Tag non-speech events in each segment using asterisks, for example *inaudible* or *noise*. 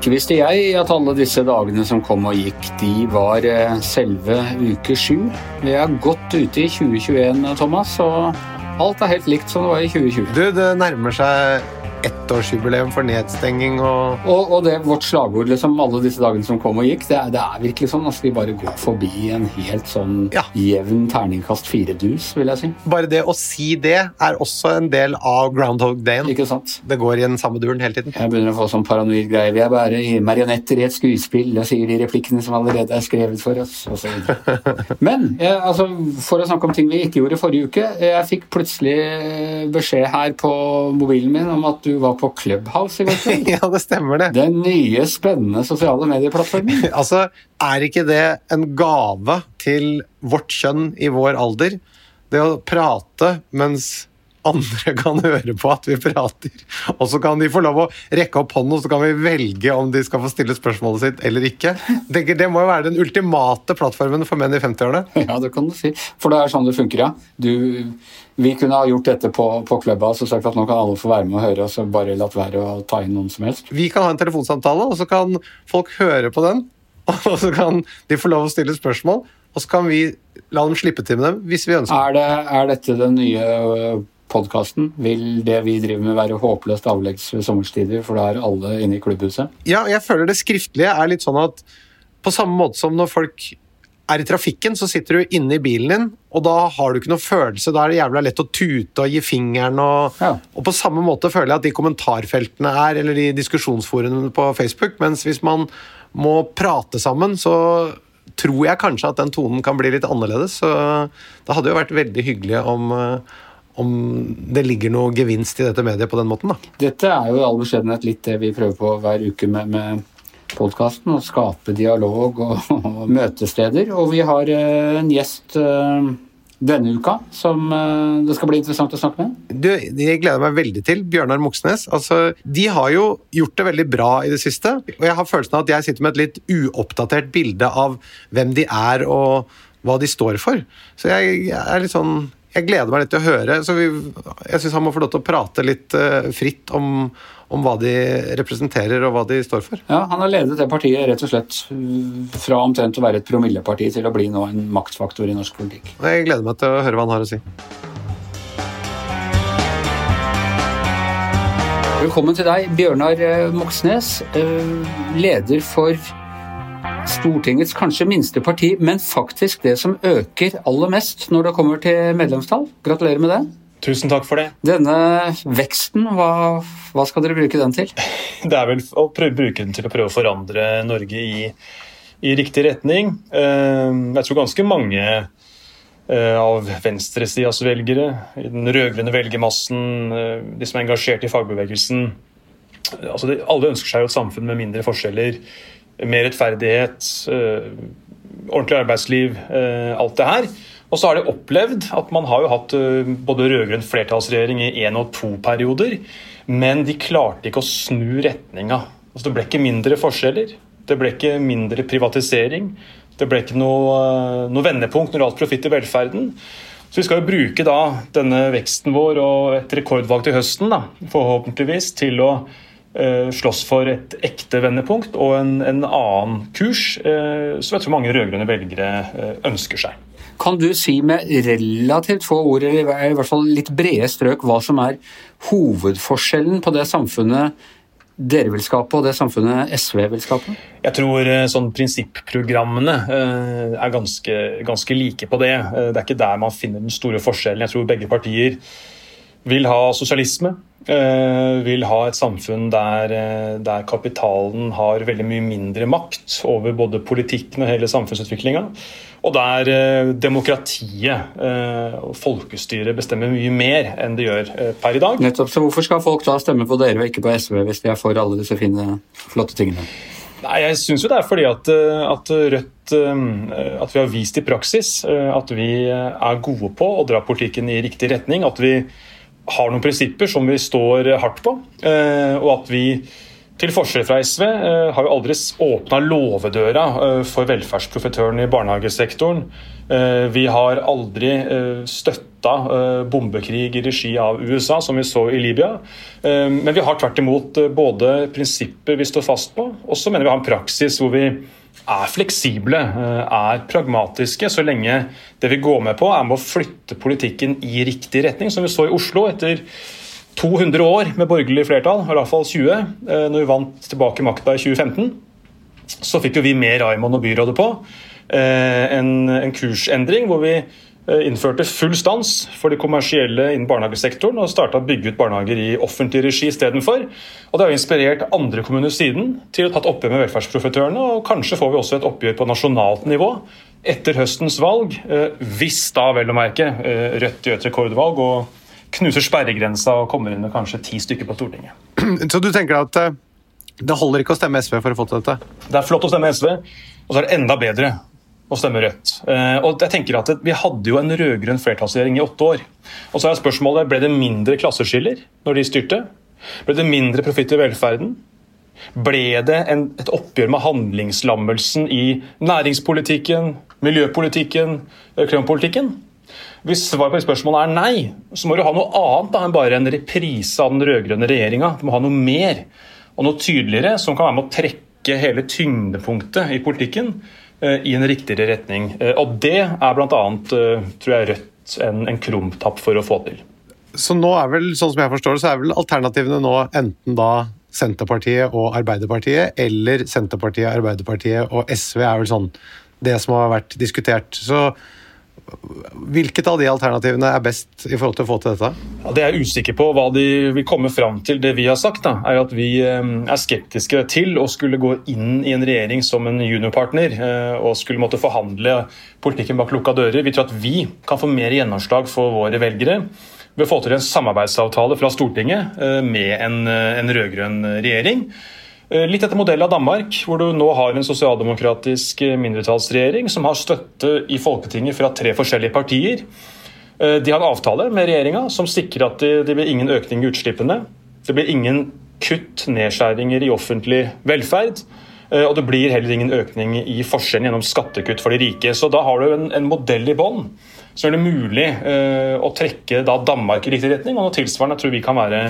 Ikke visste jeg at alle disse dagene som kom og gikk, de var eh, selve uke sju. Vi er godt ute i 2021, Thomas, og alt er helt likt som det var i 2020. Du, det nærmer seg ettårsjubileum for nedstenging og Og, og det vårt slagord, liksom, alle disse dagene som kom og gikk, det er, det er virkelig sånn. Altså, vi bare går forbi en helt sånn Ja. jevn terningkast fire-dus, vil jeg si. Bare det å si det er også en del av Groundhog Dayen. Ikke sant? Det går i den samme duren hele tiden. Jeg begynner å få sånn paranoid greie. Vi er bare marionetter i et skuespill og sier de replikkene som allerede er skrevet for oss. Videre. *laughs* Men jeg, altså, for å snakke om ting vi ikke gjorde forrige uke. Jeg fikk plutselig eh, beskjed her på mobilen min om at du var på Clubhouse i går kveld. *laughs* Ja, det stemmer det. Den nye, spennende sosiale medieplattformen. *laughs* Altså, er ikke det en gave til vårt kjønn i vår alder? Det å prate mens andre kan høre på at vi prater. Og så kan de få lov å rekke opp hånden, og så kan vi velge om de skal få stille spørsmålet sitt eller ikke. Tenker Det må jo være den ultimate plattformen for menn i 50-årene. *laughs* Ja, det kan du si. For det er sånn det funker, ja. Du, vi kunne ha gjort dette på, på klubba og sagt at nå kan alle få være med og høre, og så bare latt være å ta inn noen som helst. Vi kan ha en telefonsamtale, og så kan folk høre på den. *laughs* Og så kan de få lov å stille spørsmål, og så kan vi la dem slippe til med dem hvis vi ønsker. Er, det, er dette den nye podkasten? Vil det vi driver med være håpløst avleggs ved sommerstider, for da er alle inne i klubbhuset? Ja, jeg føler det skriftlige er litt sånn at på samme måte som når folk er i trafikken, så sitter du inne i bilen din, og da har du ikke noe følelse. Da er det jævla lett å tute og gi fingeren. Og, Ja. og på samme måte føler jeg at de kommentarfeltene er, eller de diskusjonsforumene på Facebook, mens hvis man må prate sammen, så tror jeg kanskje at den tonen kan bli litt annerledes. Så det hadde jo vært veldig hyggelig om, eh, om det ligger noe gevinst i dette mediet på den måten, da. Dette er jo i all beskjedenhet litt det vi prøver på hver uke med, med podkasten. Å skape dialog og, og møtesteder. Og vi har eh, en gjest eh, denne uka som eh, det skal bli interessant å snakke med. Du, jeg gleder meg veldig til Bjørnar Moxnes. Altså, de har jo gjort det veldig bra i det siste. Og jeg har følelsen av at jeg sitter med et litt uoppdatert bilde av hvem de er og hva de står for. Så jeg, jeg er litt sånn Jeg gleder meg litt til å høre. Så vi, jeg syns han må få lov til å prate litt eh, fritt om, om hva de representerer og hva de står for. Ja, Han har ledet det partiet rett og slett uh, fra omtrent å være et promilleparti til å bli nå en maktfaktor i norsk politikk. Jeg gleder meg til å høre hva han har å si. Velkommen til deg, Bjørnar eh, Moxnes, eh, leder for Stortingets kanskje minste parti, men faktisk det som øker aller mest når det kommer til medlemstall. Gratulerer med det. Tusen takk for det. Denne veksten, hva, hva skal dere bruke den til? *laughs* Det er vel å prøve, bruke den til å prøve å forandre Norge i, i riktig retning. Eh, Jeg tror ganske mange eh, av venstresidas velgere, den rød-grønne velgermassen, eh, de som er engasjert i fagbevegelsen altså de, Alle ønsker seg jo et samfunn med mindre forskjeller, mer rettferdighet, eh, ordentlig arbeidsliv, eh, alt det her. Og så har de opplevd at man har jo hatt eh, både rød-grønn flertallsregjering i én og to perioder, men de klarte ikke å snu retninga. Altså, det ble ikke mindre forskjeller, det ble ikke mindre privatisering, det ble ikke noe, noe vendepunkt når det gjaldt profitt i velferden. Så vi skal jo bruke da denne veksten vår og et rekordvalg til høsten, da, forhåpentligvis, til å slåss for et ekte vendepunkt og en, en annen kurs eh, som jeg tror mange rød-grønne velgere eh, ønsker seg. Kan du si med relativt få ord, eller i hvert fall litt brede strøk, hva som er hovedforskjellen på det samfunnet dere vil skape, og det samfunnet SV vil skape? Jeg tror eh, sånn prinsipprogrammene eh, er ganske, ganske like på det. Eh, Det er ikke der man finner den store forskjellen. Jeg tror begge partier vil ha sosialisme. Eh, Vil ha et samfunn der, eh, der kapitalen har veldig mye mindre makt over både politikken og hele samfunnsutviklinga. Og der eh, demokratiet og folkestyret bestemmer mye mer enn det gjør per i dag. Nettopp, så Hvorfor skal folk da stemme på dere og ikke på SV hvis de er for alle disse fine, flotte tingene? Nei, Jeg syns jo det er fordi at, at Rødt At vi har vist i praksis at vi er gode på å dra politikken i riktig retning. At vi har noen prinsipper som vi står hardt på. eh, Og at vi til forskjell fra SV eh, har jo aldri åpna låvedøra eh, for velferdsprofitørene i barnehagesektoren. Eh, vi har aldri støtta bombekrig i regi av USA, som vi så i Libya. Men vi har tvert imot både prinsipper vi står fast på, og så mener vi har en praksis hvor vi er fleksible, er pragmatiske, så lenge det vi går med på er med å flytte politikken i riktig retning, som vi så i Oslo etter 200 år med borgerlig flertall, i hvert fall 20, eh, når vi vant tilbake makta i 2015, så fikk jo vi med Raymond og byrådet på eh, en, en kursendring hvor vi eh, innførte full stans for de kommersielle innen barnehagesektoren og starta å bygge ut barnehager i offentlig regi istedenfor. Og det har jo inspirert andre kommuner siden til å ta et oppgjør med velferdsprofitørene, og kanskje får vi også et oppgjør på nasjonalt nivå etter høstens valg, hvis da vel å merke Rødt gjør et rekordvalg og knuser sperregrensa og kommer inn med kanskje ti stykker på Stortinget. Så du tenker at eh, det holder ikke å stemme SV for å få til dette? Det er flott å stemme SV, og så er det enda bedre å stemme Rødt. Eh, og jeg tenker at Vi hadde jo en rød-grønn flertallsregjering i åtte år. Og så er spørsmålet, Ble det mindre klasseskiller når de styrte? Ble det mindre profitt i velferden? Ble det en, et oppgjør med handlingslammelsen i næringspolitikken, miljøpolitikken, klimapolitikken? Hvis svaret på spørsmålet er nei, så må du ha noe annet da, enn bare en reprise av den rød-grønne regjeringa. Du må ha noe mer og noe tydeligere som kan være med å trekke hele tyngdepunktet i politikken i en riktigere retning. Eh, og det er bl.a. Eh, tror jeg Rødt en, en krumtapp for å få til. Så nå er vel, sånn som jeg forstår det, så er vel alternativene nå enten da Senterpartiet og Arbeiderpartiet, eller Senterpartiet, Arbeiderpartiet og SV er vel sånn det som har vært diskutert. Så Hvilket av de alternativene er best i forhold til å få til dette? Ja, det er jeg usikker på hva de vil komme fram til. Det vi har sagt, da, er at vi eh, er skeptiske til å skulle gå inn i en regjering som en juniorpartner eh, og skulle måtte forhandle politikken bak lukka dører. Vi tror at vi kan få mer gjennomslag for våre velgere ved å få til en samarbeidsavtale fra Stortinget eh, med en, en rød-grønn regjering. Eh, litt etter modell av Danmark, hvor du nå har en sosialdemokratisk eh, mindretallsregjering som har støtte i Folketinget fra tre forskjellige partier. Eh, de har en avtale med regjeringa som sikrer at det, blir ingen økning i utslippene. Det blir ingen kutt, nedskjæringer i offentlig velferd. Og det blir heller ingen økning i forskjellen gjennom skattekutt for de rike. Så da har du en, en modell i bånn som er det mulig uh, å trekke da, Danmark i riktig retning. Og noe tilsvarende tror vi kan være,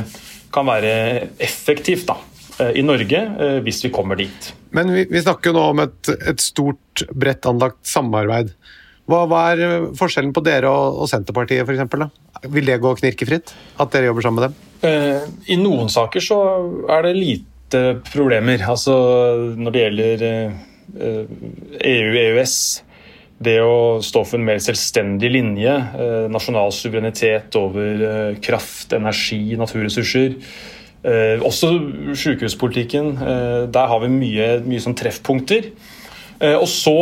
kan være effektivt. da. Eh, i Norge eh, hvis vi kommer dit. Men vi, vi snakker jo nå om et, et stort, bredt anlagt samarbeid. Hva, hva, er eh, forskjellen på dere og, og Senterpartiet f.eks.? Vil det gå knirkefritt? At dere jobber sammen med dem? I noen saker så er det lite problemer. Altså når det gjelder EU-EØS. E det å stå for en mer selvstendig linje, nasjonal suverenitet over kraft, energi, naturressurser. Eh, også sykehuspolitikken. Eh, der har vi mye, mye sånn treffpunkter. Eh, og så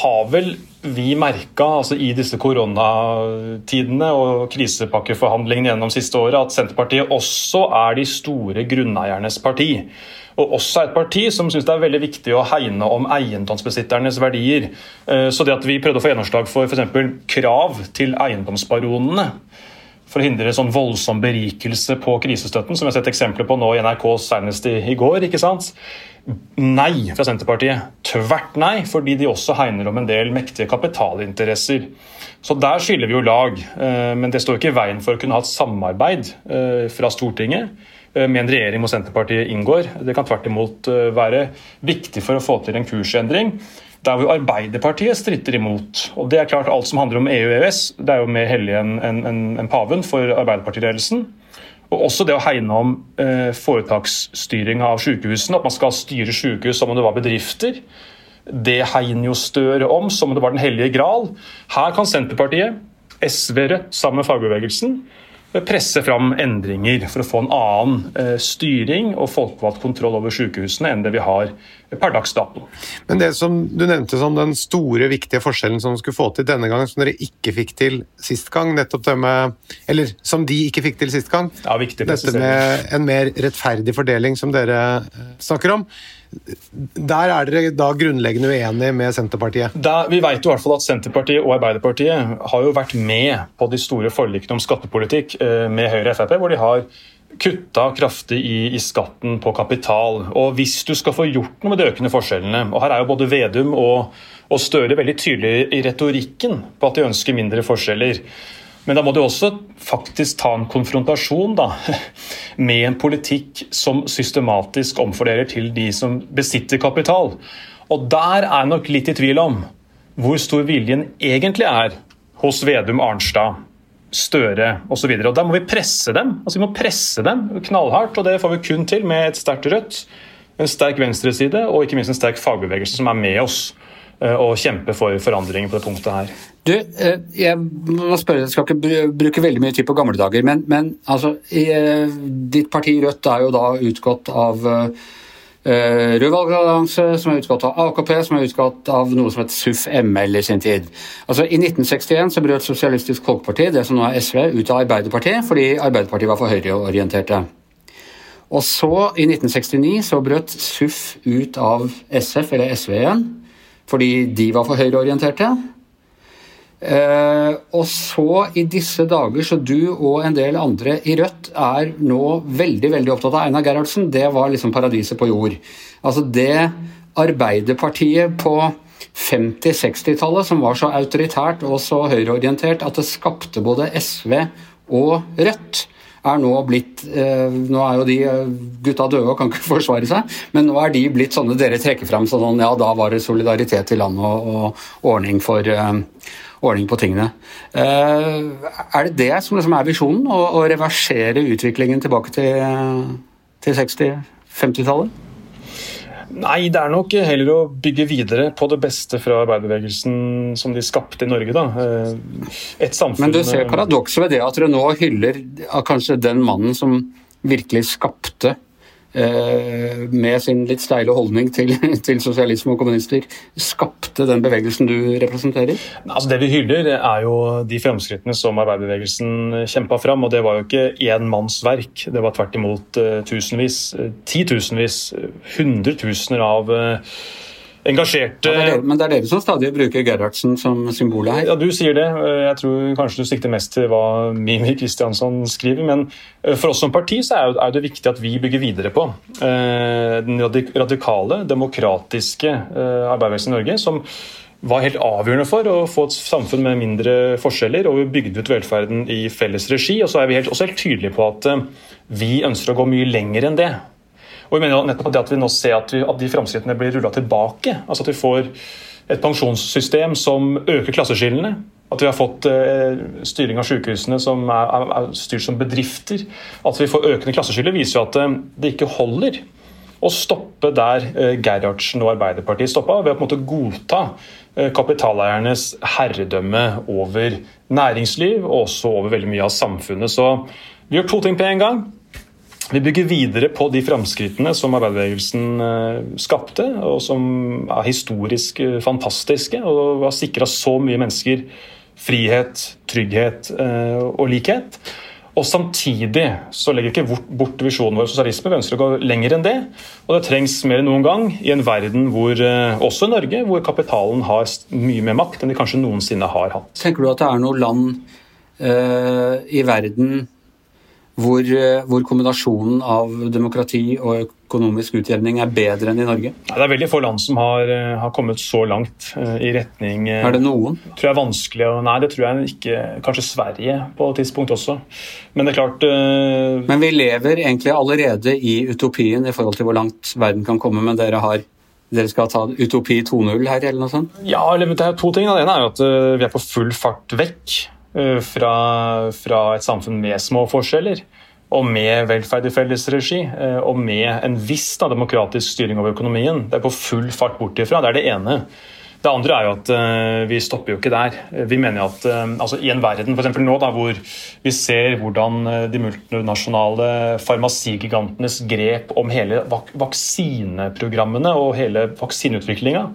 har vel vi merka altså i disse koronatidene og krisepakkeforhandlingene gjennom siste året at Senterpartiet også er de store grunneiernes parti. Og også et parti som syns det er veldig viktig å hegne om eiendomsbesitternes verdier. Så det at vi prøvde å få gjennomslag for f.eks. krav til eiendomsbaronene for å hindre sånn voldsom berikelse på krisestøtten, som vi har sett eksempler på nå i NRK senest i, i går. ikke sant? Nei fra Senterpartiet. Tvert nei, fordi de også hegner om en del mektige kapitalinteresser. Så der skiller vi jo lag. Eh, men det står ikke i veien for å kunne ha et samarbeid eh, fra Stortinget eh, med en regjering hvor Senterpartiet inngår. Det kan tvert imot være viktig for å få til en kursendring der hvor Arbeiderpartiet stritter imot. Og det er klart Alt som handler om EU og EØS, det er jo mer hellig enn en, en, en paven for Arbeiderpartiledelsen. Og også det å hegne om eh, foretaksstyring av sykehusene, at man skal styre sykehus som om det var bedrifter. Det hegner jo Støre om som om det var den hellige gral. Her kan Senterpartiet, SV, Rødt sammen med fagbevegelsen presse fram endringer for å få en annen eh, styring og folkevalgt kontroll over sykehusene enn det vi har per dags dato. Men det som du nevnte som den store, viktige forskjellen som skulle få til denne gangen, som dere ikke fikk til sist gang, nettopp det med Eller som de ikke fikk til sist gang. Ja, Dette med en mer rettferdig fordeling, som dere eh, snakker om. Der er dere da grunnleggende uenige med Senterpartiet? Da, vi vet jo i hvert fall at Senterpartiet og Arbeiderpartiet har jo vært med på de store forlikene om skattepolitikk eh, med Høyre og Frp, hvor de har kutta kraftig i, i, skatten på kapital. Og hvis du skal få gjort noe med de økende forskjellene Og her er jo både Vedum og, og Støre veldig tydelige i retorikken på at de ønsker mindre forskjeller. Men da må du også faktisk ta en konfrontasjon da, *laughs* med en politikk som systematisk omfordeler til de som besitter kapital. Og der er jeg nok litt i tvil om hvor stor viljen egentlig er hos Vedum Arnstad Støre osv. Der må vi presse dem. Altså Vi må presse dem knallhardt, og det får vi kun til med et sterkt Rødt, en sterk venstreside og ikke minst en sterk fagbevegelse som er med oss og kjempe for forandringer på det punktet her. Du, eh, jeg må spørre, jeg skal ikke bruke veldig mye tid på gamle dager, men, men altså, eh, ditt parti Rødt er jo da utgått av Rød valgallianse, som er utgått av AKP, som er utgått av noe som het SUF-ML i sin tid. Altså I 1961 så brøt Sosialistisk Folkeparti, det som nå er SV, ut av Arbeiderpartiet fordi Arbeiderpartiet var for høyreorienterte. Og så, i 1969, så brøt SUF ut av SF, eller SV igjen, fordi de var for høyreorienterte. Uh, og så i disse dager, så du og en del andre i Rødt er nå veldig veldig opptatt av Einar Gerhardsen. Det var liksom paradiset på jord. Altså det Arbeiderpartiet på 50-60-tallet som var så autoritært og så høyreorientert at det skapte både SV og Rødt, er nå blitt uh, Nå er jo de uh, gutta døde og kan ikke *laughs* forsvare seg, men nå er de blitt sånne dere trekker fram sånn ja, da var det solidaritet i landet og, og ordning for ordning på tingene. Eh, er det det som liksom er visjonen? Å, å, reversere utviklingen tilbake til, til 60-50-tallet? Nei, det er nok heller å bygge videre på det beste fra arbeiderbevegelsen som de skapte i Norge. da. Eh, et samfunn... Men du ser paradokset ved det at dere nå hyller kanskje den mannen som virkelig skapte Eh, med sin litt steile holdning til, *laughs* til, sosialisme og kommunister, skapte den bevegelsen du representerer? Altså det vi hyller, er jo de fremskrittene som arbeiderbevegelsen kjempa fram. Og det var jo ikke én manns verk, det var tvert imot uh, tusenvis, uh, titusenvis, hundretusener av engasjerte ja, det dere, Men det er dere som stadig bruker Gerhardsen som symbol her? Ja, du sier det. Jeg tror kanskje du sikter mest til hva Mimi Kristiansson skriver. Men eh, for oss som parti så er det viktig at vi bygger videre på eh, den radikale, demokratiske eh, i Norge. som var helt avgjørende for å få et samfunn med mindre forskjeller. og Vi bygde ut velferden i felles regi. og så er Vi helt, også helt tydelige på at vi ønsker å gå mye lenger enn det. Og vi mener nettopp at vi nå ser at, vi, at de framskrittene blir rulla tilbake. altså At vi får et pensjonssystem som øker klasseskillene. At vi har fått eh, styring av sykehusene som er, er, er, styrt som bedrifter. At vi får økende klasseskiller, viser jo at eh, det ikke holder å stoppe der eh, Gerhardsen og Arbeiderpartiet stoppa, ved å på en måte godta eh, kapitaleiernes herredømme over næringsliv og også over veldig mye av samfunnet. Så vi gjør to ting på en gang. Vi bygger videre på de framskrittene som arbeiderbevegelsen eh, skapte, og som er historisk eh, fantastiske, og har sikra så mye mennesker frihet, trygghet eh, og likhet. Og Samtidig så legger ikke bort, visjonen vår sosialisme. Vi ønsker å gå lenger enn det. Og det trengs mer enn noen gang i en verden hvor, også i Norge, hvor kapitalen har mye mer makt enn de kanskje noensinne har hatt. Tenker du at det er noe land uh, i verden hvor, eh, hvor, kombinasjonen av demokrati og økonomisk utjevning er bedre enn i Norge? Det er veldig få land som har, eh, har kommet så langt uh, i retning uh, Er det noen? tror jeg er vanskelig, og Nei, det tror jeg ikke. Kanskje Sverige på et tidspunkt også. Men det er klart uh, Men vi lever egentlig allerede i utopien i forhold til hvor langt verden kan komme, men dere har dere skal ta utopi 2.0 her, eller noe sånt? Ja, det er to ting. Det ene er jo at vi er på full fart vekk fra, fra, et samfunn med små forskjeller og med velferd i felles regi, eh, og med en viss da, demokratisk styring over økonomien. Det er på full fart bort ifra. Det er det ene. Det andre er jo at uh, vi stopper jo ikke der. Vi mener at uh, altså I en verden for nå da, hvor vi ser hvordan de multinasjonale farmasigigantenes grep om hele vak vaksineprogrammene og hele vaksineutviklinga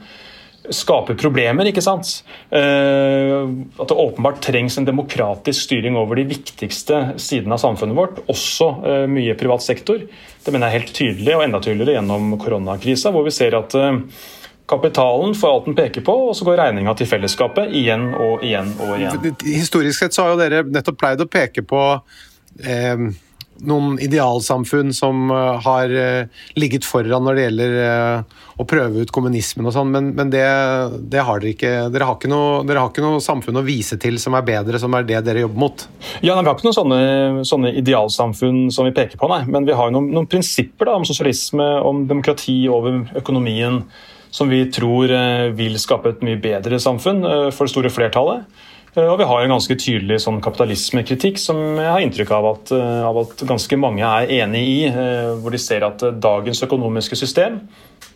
skaper problemer. ikke sant? Eh, at det åpenbart trengs en demokratisk styring over de viktigste sidene av samfunnet vårt, også eh, mye privat sektor. Det mener jeg er helt tydelig, og enda tydeligere gjennom koronakrisa, hvor vi ser at eh, kapitalen får alt den peker på, og så går regninga til fellesskapet igjen og igjen og igjen. Historisk sett så har jo dere nettopp pleid å peke på eh noen idealsamfunn som eh, har eh, ligget foran når det gjelder eh, å prøve ut kommunismen og sånn, men, men det, det, har dere ikke. Dere har ikke, noe, dere har ikke noe samfunn å vise til som er bedre, som er det dere jobber mot? Ja, nei, Vi har ikke noen sånne, sånne, idealsamfunn som vi peker på, nei. Men vi har noen, noen prinsipper da, om sosialisme, om demokrati over økonomien, som vi tror vil skape et mye bedre samfunn for det store flertallet. Eh, og vi har en ganske tydelig sånn kapitalismekritikk som jeg har inntrykk av at, eh, av at, ganske mange er enig i. Eh, hvor de ser at dagens økonomiske system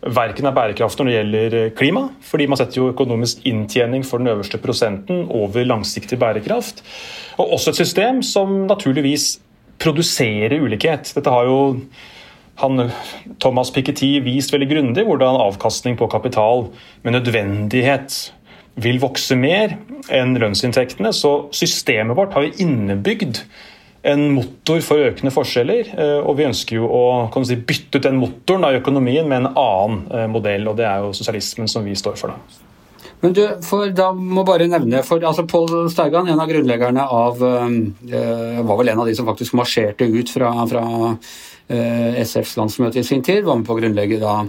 verken er bærekraftig når det gjelder klima, fordi man setter jo økonomisk inntjening for den øverste prosenten over langsiktig bærekraft. Og også et system som naturligvis produserer ulikhet. Dette har jo han, Thomas Piketty vist veldig grundig hvordan avkastning på kapital med nødvendighet vil vokse mer enn lønnsinntektene. Så systemet vårt har jo innebygd en motor for økende forskjeller. Eh, og vi ønsker jo å si, bytte ut den motoren av økonomien med en annen eh, modell, og det er jo sosialismen som vi står for. da. Men du, for da må bare nevne for altså Pål Steigan, en av grunnleggerne av øh, Var vel en av de som faktisk marsjerte ut fra, fra øh, SFs landsmøte i sin tid. Var med på å grunnlegge da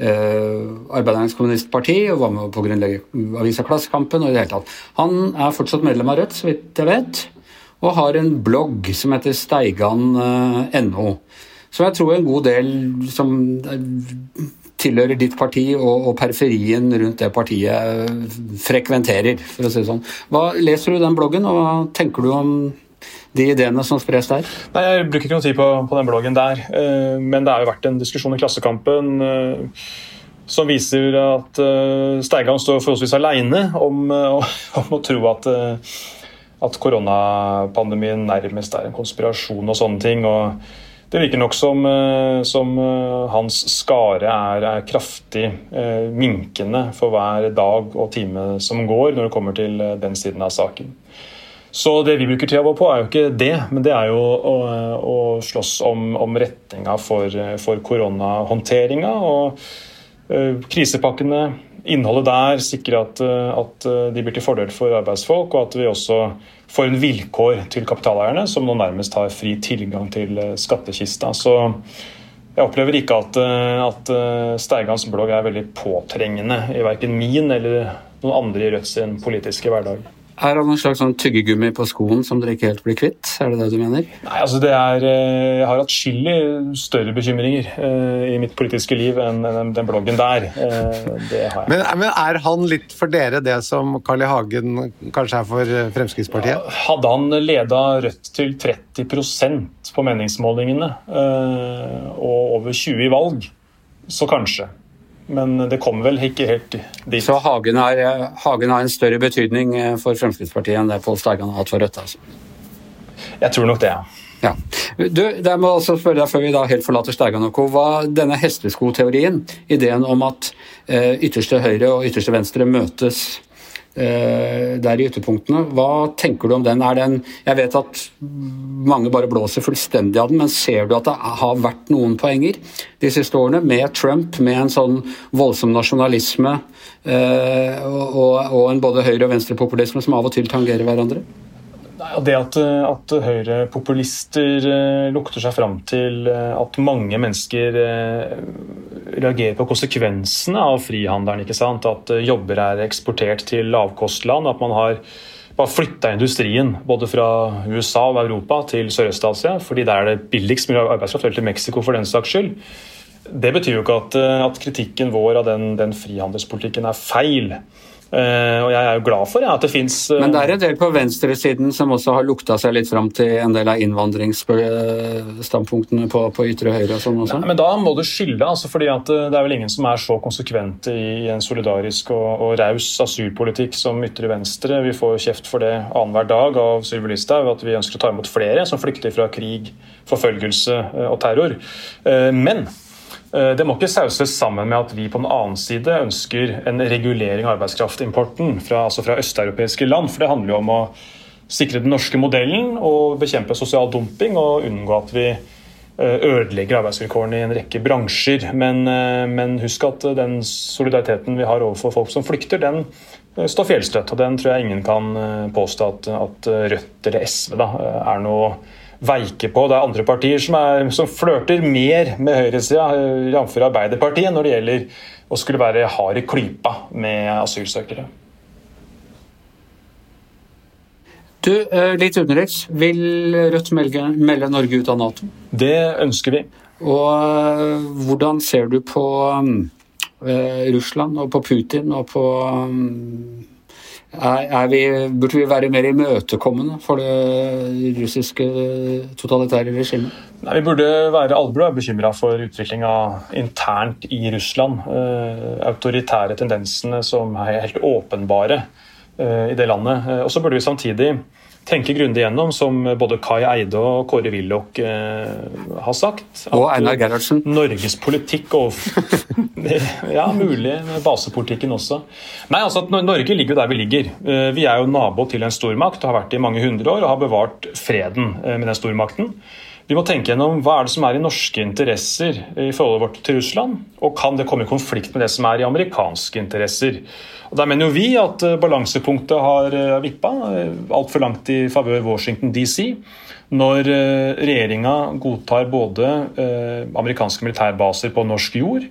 Arbeidernes Kommunistparti og var med på å grunnlegge avisa Klassekampen. og i det hele tatt. Han er fortsatt medlem av Rødt, så vidt jeg vet, og har en blogg som heter steigan.no. Eh, som jeg tror en god del som tilhører ditt parti og, og periferien rundt det partiet eh, frekventerer, for å si det sånn. Hva Leser du den bloggen, og hva tenker du om de ideene som spres der? Nei, Jeg bruker ikke noe tid på, på den bloggen der. Uh, men det har jo vært en diskusjon i Klassekampen uh, som viser at uh, Steigan står forholdsvis alene om, *laughs* om, å tro at, at koronapandemien nærmest er en konspirasjon og sånne ting. og det virker nok som, som hans skare er, er kraftig minkende for hver dag og time som går, når det kommer til den siden av saken. Så det vi bruker tida vår på, er jo ikke det, men det er jo å, å slåss om, om retninga for, for koronahåndteringa. Og uh, krisepakkene, innholdet der, sikrer at, at, de blir til fordel for arbeidsfolk, og at vi også får en vilkår til kapitaleierne som nå nærmest har fri tilgang til skattkista. Så jeg opplever ikke at, at Steigans blogg er veldig påtrengende i verken min eller noen andre i Rødt sin politiske hverdag. Er han en slags sånn tyggegummi på skoen som dere ikke helt blir kvitt? Er det det du mener? Nei, altså det er, eh, Jeg har atskillig større bekymringer uh, i mitt politiske liv enn den bloggen der. Uh, det har jeg. Men, men, er han litt for dere det som Carl I. Hagen kanskje er for Fremskrittspartiet? Ja, hadde han leda Rødt til 30% på meningsmålingene uh, og over 20 i valg, så kanskje. Men det kommer vel ikke helt dit. Så Hagen har, Hagen har en større betydning eh, for Fremskrittspartiet enn det Pål Steigan har hatt for Rødt? altså? Jeg tror nok det, ja. Ja. Du, jeg må også spørre deg Før vi da helt forlater Steigan og co. Hva denne hesteskoteorien, ideen om at eh, ytterste høyre og ytterste venstre møtes Eh, der i ytterpunktene. Hva tenker du om den? den? Jeg vet at mange bare blåser fullstendig av den, men ser du at det har vært noen poenger de siste årene med Trump, med en sånn voldsom nasjonalisme eh, og en både høyre- og venstrepopulisme som av og til tangerer hverandre? Det at, at høyrepopulister uh, lukter seg fram til uh, at mange mennesker reagerer på konsekvensene av frihandelen. ikke sant? At jobber er eksportert til lavkostland. At man har bare flytta industrien både fra USA og Europa til Sørøst-Asia, fordi der er det billigst mulig arbeidskraft, eller til Mexico for den saks skyld. Det betyr jo ikke at, at kritikken vår av den, den frihandelspolitikken er feil. Eh, og jeg er jo glad for ja, at det fins eh, Men det er en del på venstresiden som også har lukta seg litt fram til en del av innvandringsstandpunktene på, på ytre høyre og sånn også? Nei, men da må du skylde, altså, fordi eh, det er vel ingen som er så konsekvente i en solidarisk og, og raus asylpolitikk som ytre venstre. Vi får kjeft for det annenhver dag av Sylvi Listhaug, at vi ønsker å ta imot flere som flykter fra krig, forfølgelse og terror. Men det må ikke sauses sammen med at vi på den annen side ønsker en regulering av arbeidskraftimporten fra, altså fra østeuropeiske land. For det handler jo om å sikre den norske modellen og bekjempe sosial dumping og unngå at vi eh, ødelegger arbeidsvilkårene i en rekke bransjer. Men, eh, men, husk at den solidariteten vi har overfor folk som flykter, den står fjellstøtt. Og den tror jeg ingen kan påstå at, at Rødt eller SV da, er noe veike på. Det er andre partier som, er, som flørter mer med høyresida, jf. Arbeiderpartiet, når det gjelder å skulle være hard i klypa med asylsøkere. Du, eh, litt utenriks. Vil Rødt melde, melde Norge ut av Nato? Det ønsker vi. Og eh, hvordan ser du på Russland og på Putin og på er, vi, Burde vi være mer imøtekommende for det russiske totalitære regimet? Nei, vi burde være, Alle burde bekymra for utviklinga internt i Russland. Uh, autoritære tendensene som er helt åpenbare uh, i det landet. Uh, og så burde vi samtidig tenke grundig gjennom, som både Kai Eide og Kåre Willoch eh, har sagt. og Einar Gerhardsen. Norges politikk og *laughs* Ja, mulig basepolitikken også. Nei, altså at Norge ligger jo der vi ligger. Eh, vi er jo nabo til en stormakt og har vært det i mange hundre år og har bevart freden eh, med den stormakten. Vi må tenke gjennom hva er det som er i norske interesser i forholdet vårt til Russland, og kan det komme i konflikt med det som er i amerikanske interesser. Og Der mener jo vi at eh, balansepunktet har eh, vippa eh, altfor langt i favør Washington DC. Når regjeringa godtar både amerikanske militærbaser på norsk jord,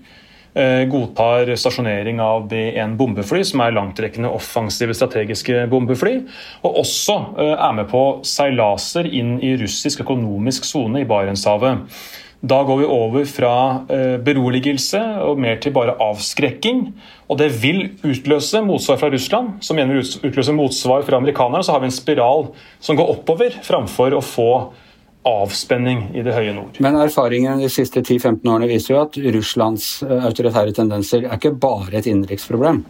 godtar stasjonering av B-1 bombefly, som er langtrekkende offensive strategiske bombefly, og også er med på seilaser inn i russisk økonomisk sone i Barentshavet. Da går vi over fra eh, beroligelse og mer til bare avskrekking. Og det vil utløse motsvar fra Russland, som igjen vil utløse motsvar fra amerikanerne. Så har vi en spiral som går oppover, framfor å få avspenning i det høye nord. Men erfaringen de siste 10-15 årene viser jo at Russlands eh, autoritære tendenser er ikke bare et innenriksproblem.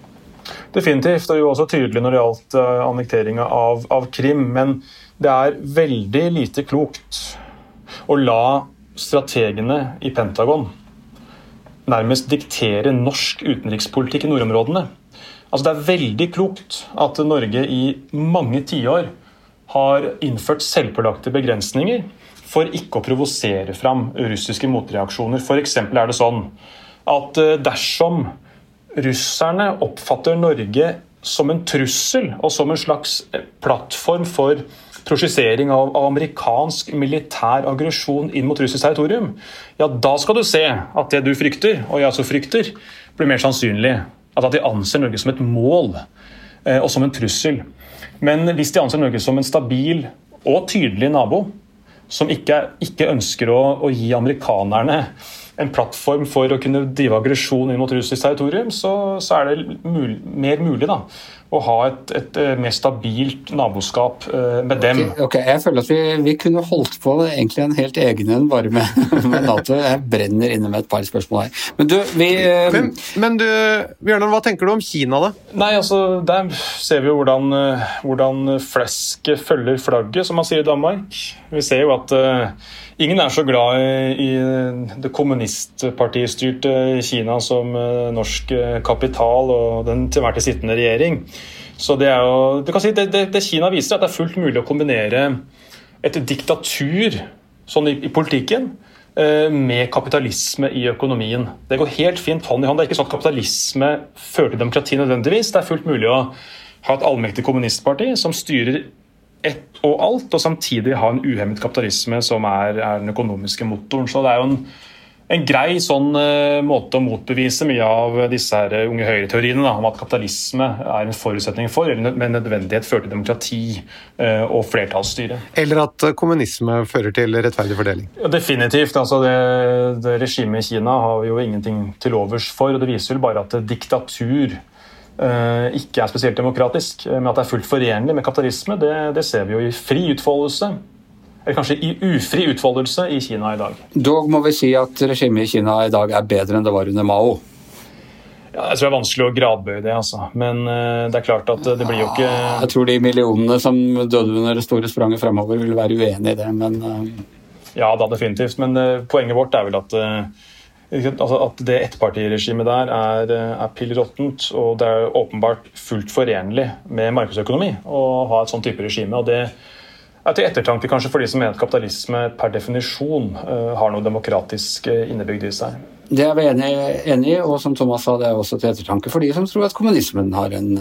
Definitivt, og jo også tydelig når det gjaldt uh, annekteringa av, av Krim. Men det er veldig lite klokt å la strategene i Pentagon nærmest diktere norsk utenrikspolitikk i nordområdene. Altså Det er veldig klokt at Norge i mange tiår har innført selvpålagte begrensninger for ikke å provosere fram russiske motreaksjoner. F.eks. er det sånn at eh, dersom russerne oppfatter Norge som en trussel og som en slags plattform for prosjisering av, amerikansk militær aggresjon inn mot russisk territorium, ja, da skal du se at det du frykter, og jeg også frykter, blir mer sannsynlig. At, de anser Norge som et mål eh, og som en trussel. Men hvis de anser Norge som en stabil og tydelig nabo, som ikke, ikke ønsker å, å, gi amerikanerne en plattform for å kunne drive aggresjon inn mot russisk territorium, så, så er det mul mer mulig da, å ha et, et, eh, mer stabilt naboskap eh, med dem. Okay, okay. Jeg føler at vi, vi, kunne holdt på egentlig en helt egen en bare med, *laughs* med, Nato. Jeg brenner inne med et par spørsmål her. Men du, vi eh, Men, men du, Bjørnar, hva tenker du om Kina, da? Nei, altså, Der ser vi jo hvordan, hvordan flesket følger flagget, som man sier i Danmark. Vi ser jo at uh, Ingen er så glad i det kommunistpartistyrte Kina som norsk kapital og den til hvert tid sittende regjering. Så det er jo, du kan si det, det, det, Kina viser, at det er fullt mulig å kombinere et diktatur sånn i, i politikken eh, med kapitalisme i økonomien. Det går helt fint hånd i hånd. Det er ikke sånn at kapitalisme fører til demokrati nødvendigvis. Det er fullt mulig å ha et allmektig kommunistparti som styrer ett og alt, og samtidig ha en uhemmet kapitalisme som er, er den økonomiske motoren. Så det er jo en en grei sånn uh, måte å motbevise mye av disse her unge høyre-teoriene om at kapitalisme er en forutsetning for, eller med nødvendighet fører til demokrati uh, og flertallsstyre. Eller at kommunisme fører til rettferdig fordeling? Ja, definitivt. Altså det, det Regimet i Kina har vi jo ingenting til overs for. og Det viser vel bare at diktatur ikke er spesielt demokratisk, men at det er fullt forenlig med kapitalisme, det, det ser vi jo i fri utfoldelse eller kanskje i ufri utfoldelse i Kina i dag. Dog må vi si at regimet i Kina i dag er bedre enn det var under Mao. Ja, jeg tror det er vanskelig å gradbøye det, altså. men uh, det er klart at det blir jo ikke Jeg tror de millionene som døde under det store spranget fremover, vil være uenig i det, men uh... Ja da, definitivt. Men uh, poenget vårt er vel at Altså at det ettpartiregimet der er, er pill råttent, og det er åpenbart fullt forenlig med markedsøkonomi å ha et sånn type regime. og det er til ettertanke kanskje for de som mener at kapitalisme per definisjon uh, har noe demokratisk uh, innebygd i seg. Det er vi enig, i, og som Thomas sa, det er også til ettertanke for de som tror at kommunismen har en,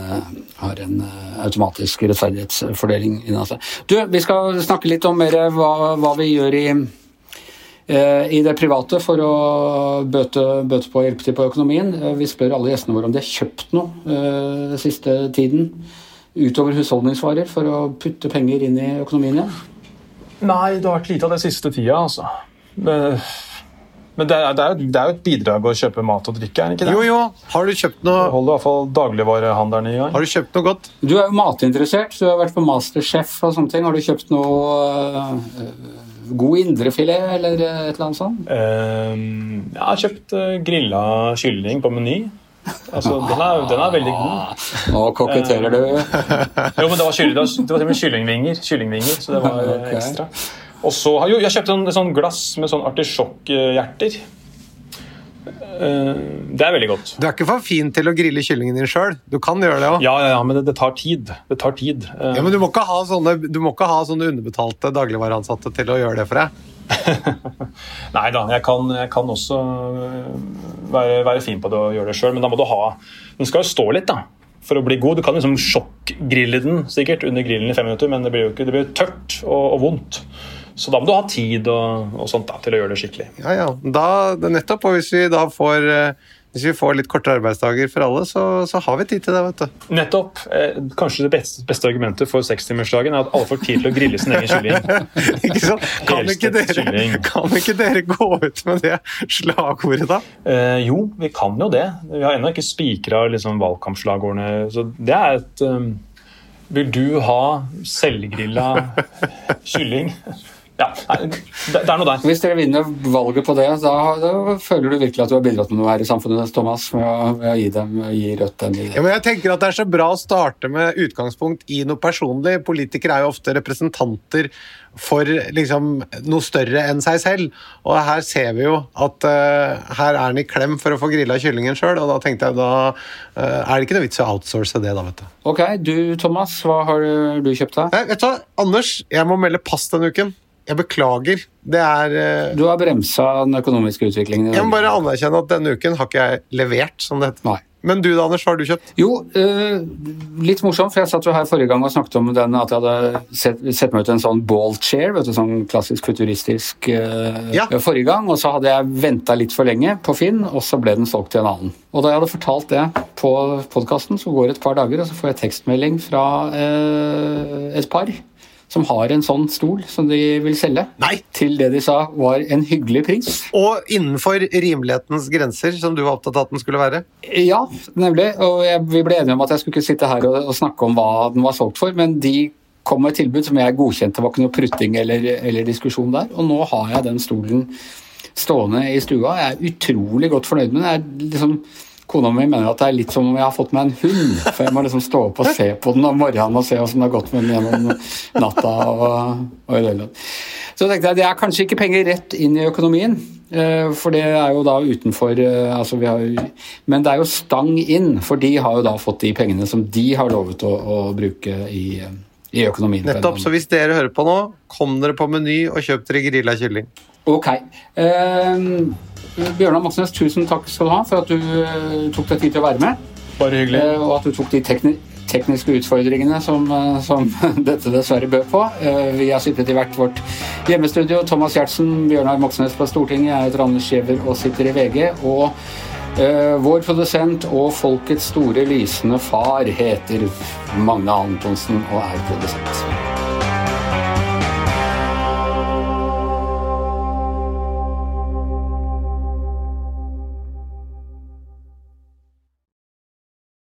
har en automatisk rettferdighetsfordeling inni seg. Du, vi skal snakke litt om mer hva, hva vi gjør i i det private for å bøte, bøte på og hjelpe til på økonomien. Vi spør alle gjestene våre om de har kjøpt noe siste tiden utover husholdningsvarer for å putte penger inn i økonomien igjen? Nei, det har vært lite av det siste tida, altså. Men, men det, er, det, er, det, er, jo et bidrag å kjøpe mat og drikke, er det ikke det? Jo, jo. Har du kjøpt noe Holder i hvert fall dagligvarehandelen i gang. Har du kjøpt noe godt? Du er jo matinteressert. Du har vært på Masterchef og sånne ting. Har du kjøpt noe øh, god indrefilet eller et eller annet sånt? Uh, jeg har kjøpt uh, grilla kylling på Meny. Altså, den er, den er, veldig god. Nå koketterer du. jo, men det var, kylling, det var kyllingvinger, kyllingvinger, så det var okay. ekstra. Og så har jo, jeg kjøpt en, sånn glass med sånn artisjokkhjerter. Det er veldig godt. Du er ikke for fin til å grille kyllingen din sjøl. Du kan gjøre det òg. Ja, ja, ja, men det, det, tar tid. Det tar tid. Ja, men du må ikke ha sånne, må ikke ha sånne underbetalte dagligvareansatte til å gjøre det for deg. *laughs* Nei da, jeg kan, jeg kan også øh, være, være, fin på det og gjøre det sjøl, men da må du ha Den skal jo stå litt, da. For å bli god. Du kan liksom sjokkgrille den sikkert under grillen i fem minutter, men det blir jo ikke, det blir tørt og, og vondt. Så da må du ha tid og, og sånt da, til å gjøre det skikkelig. Ja, ja. Da, nettopp. Og hvis vi da får uh hvis vi får litt kortere arbeidsdager for alle, så, så, har vi tid til det. vet du. Nettopp. Eh, kanskje det beste, beste argumentet for sekstimersdagen er at alle får tid til å grille sin egen kylling. *laughs* ikke sant? Kan ikke, dere, kan ikke, dere, gå ut med det slagordet, da? Eh, jo, vi kan jo det. Vi har ennå ikke spikra liksom, valgkampslagordene. Så det er et um, Vil du ha selvgrilla kylling? *laughs* Ja, det, er noe der. Hvis dere vinner valget på det, da, da, føler du virkelig at du har bidratt med noe her i samfunnet, Thomas, med å, med å gi, dem, gi Rødt den? Ja, men jeg tenker at Det er så bra å starte med utgangspunkt i noe personlig. Politikere er jo ofte representanter for liksom, noe større enn seg selv. Og her ser vi jo at uh, her er han i klem for å få grilla kyllingen sjøl, og da tenkte jeg da uh, er det ikke noe vits i å outsource det, da, vet du. Ok, du Thomas, hva har du kjøpt deg? vet du hva, Anders, jeg må melde pass denne uken. Jeg beklager. Det er uh, Du har bremsa den økonomiske utviklingen? Jeg må bare anerkjenne at denne uken har ikke jeg levert, som det heter. Nei. Men du da, Anders, hva har du kjøpt? Jo, uh, litt morsomt, for jeg satt jo her forrige gang og snakket om den at jeg hadde sett, sett meg ut en sånn ball chair, vet du, sånn klassisk futuristisk uh, ja. forrige gang, og så hadde jeg venta litt for lenge på Finn, og så ble den solgt til en annen. Og da jeg hadde fortalt det på podkasten, så går det et par dager, og så får jeg tekstmelding fra et par som har en sånn stol som de vil selge, Nei. til det de sa var en hyggelig pris. Og innenfor rimelighetens grenser, som du var opptatt av at den skulle være? Ja, nemlig. Og jeg, vi ble enige om at jeg skulle ikke sitte her og, og, snakke om hva den var solgt for, men de kom med et tilbud som jeg godkjente. Det var ikke noe prutting eller, eller diskusjon der. Og nå har jeg den stolen stående i stua. Jeg er utrolig godt fornøyd med den. Jeg er liksom Kona mi mener at det er litt som om jeg har fått meg en hund. For jeg må liksom stå opp og se på den om morgenen og se hvordan det har gått med den gjennom natta. og, og. Så tenkte jeg det er kanskje ikke penger rett inn i økonomien. Eh, for det er jo da utenfor eh, altså har, Men det er jo stang inn, for de har jo da fått de pengene som de har lovet å, å bruke i, i økonomien. Nettopp. Så hvis dere hører på nå, kom dere på Meny og kjøp dere grilla kylling. Ok. Uh, Bjørnar Moxnes, tusen takk skal du ha for at du uh, tok deg tid til å være med. Bare hyggelig. Uh, og at du tok de tekni tekniske utfordringene som, uh, som *laughs* dette dessverre bød på. vi har sittet i hvert vårt hjemmestudio. Thomas Gjertsen, Bjørnar Moxnes på Stortinget, jeg heter Anders Giæver og sitter i VG. Og vår produsent og folkets store lysende far heter Magne Antonsen og er produsent.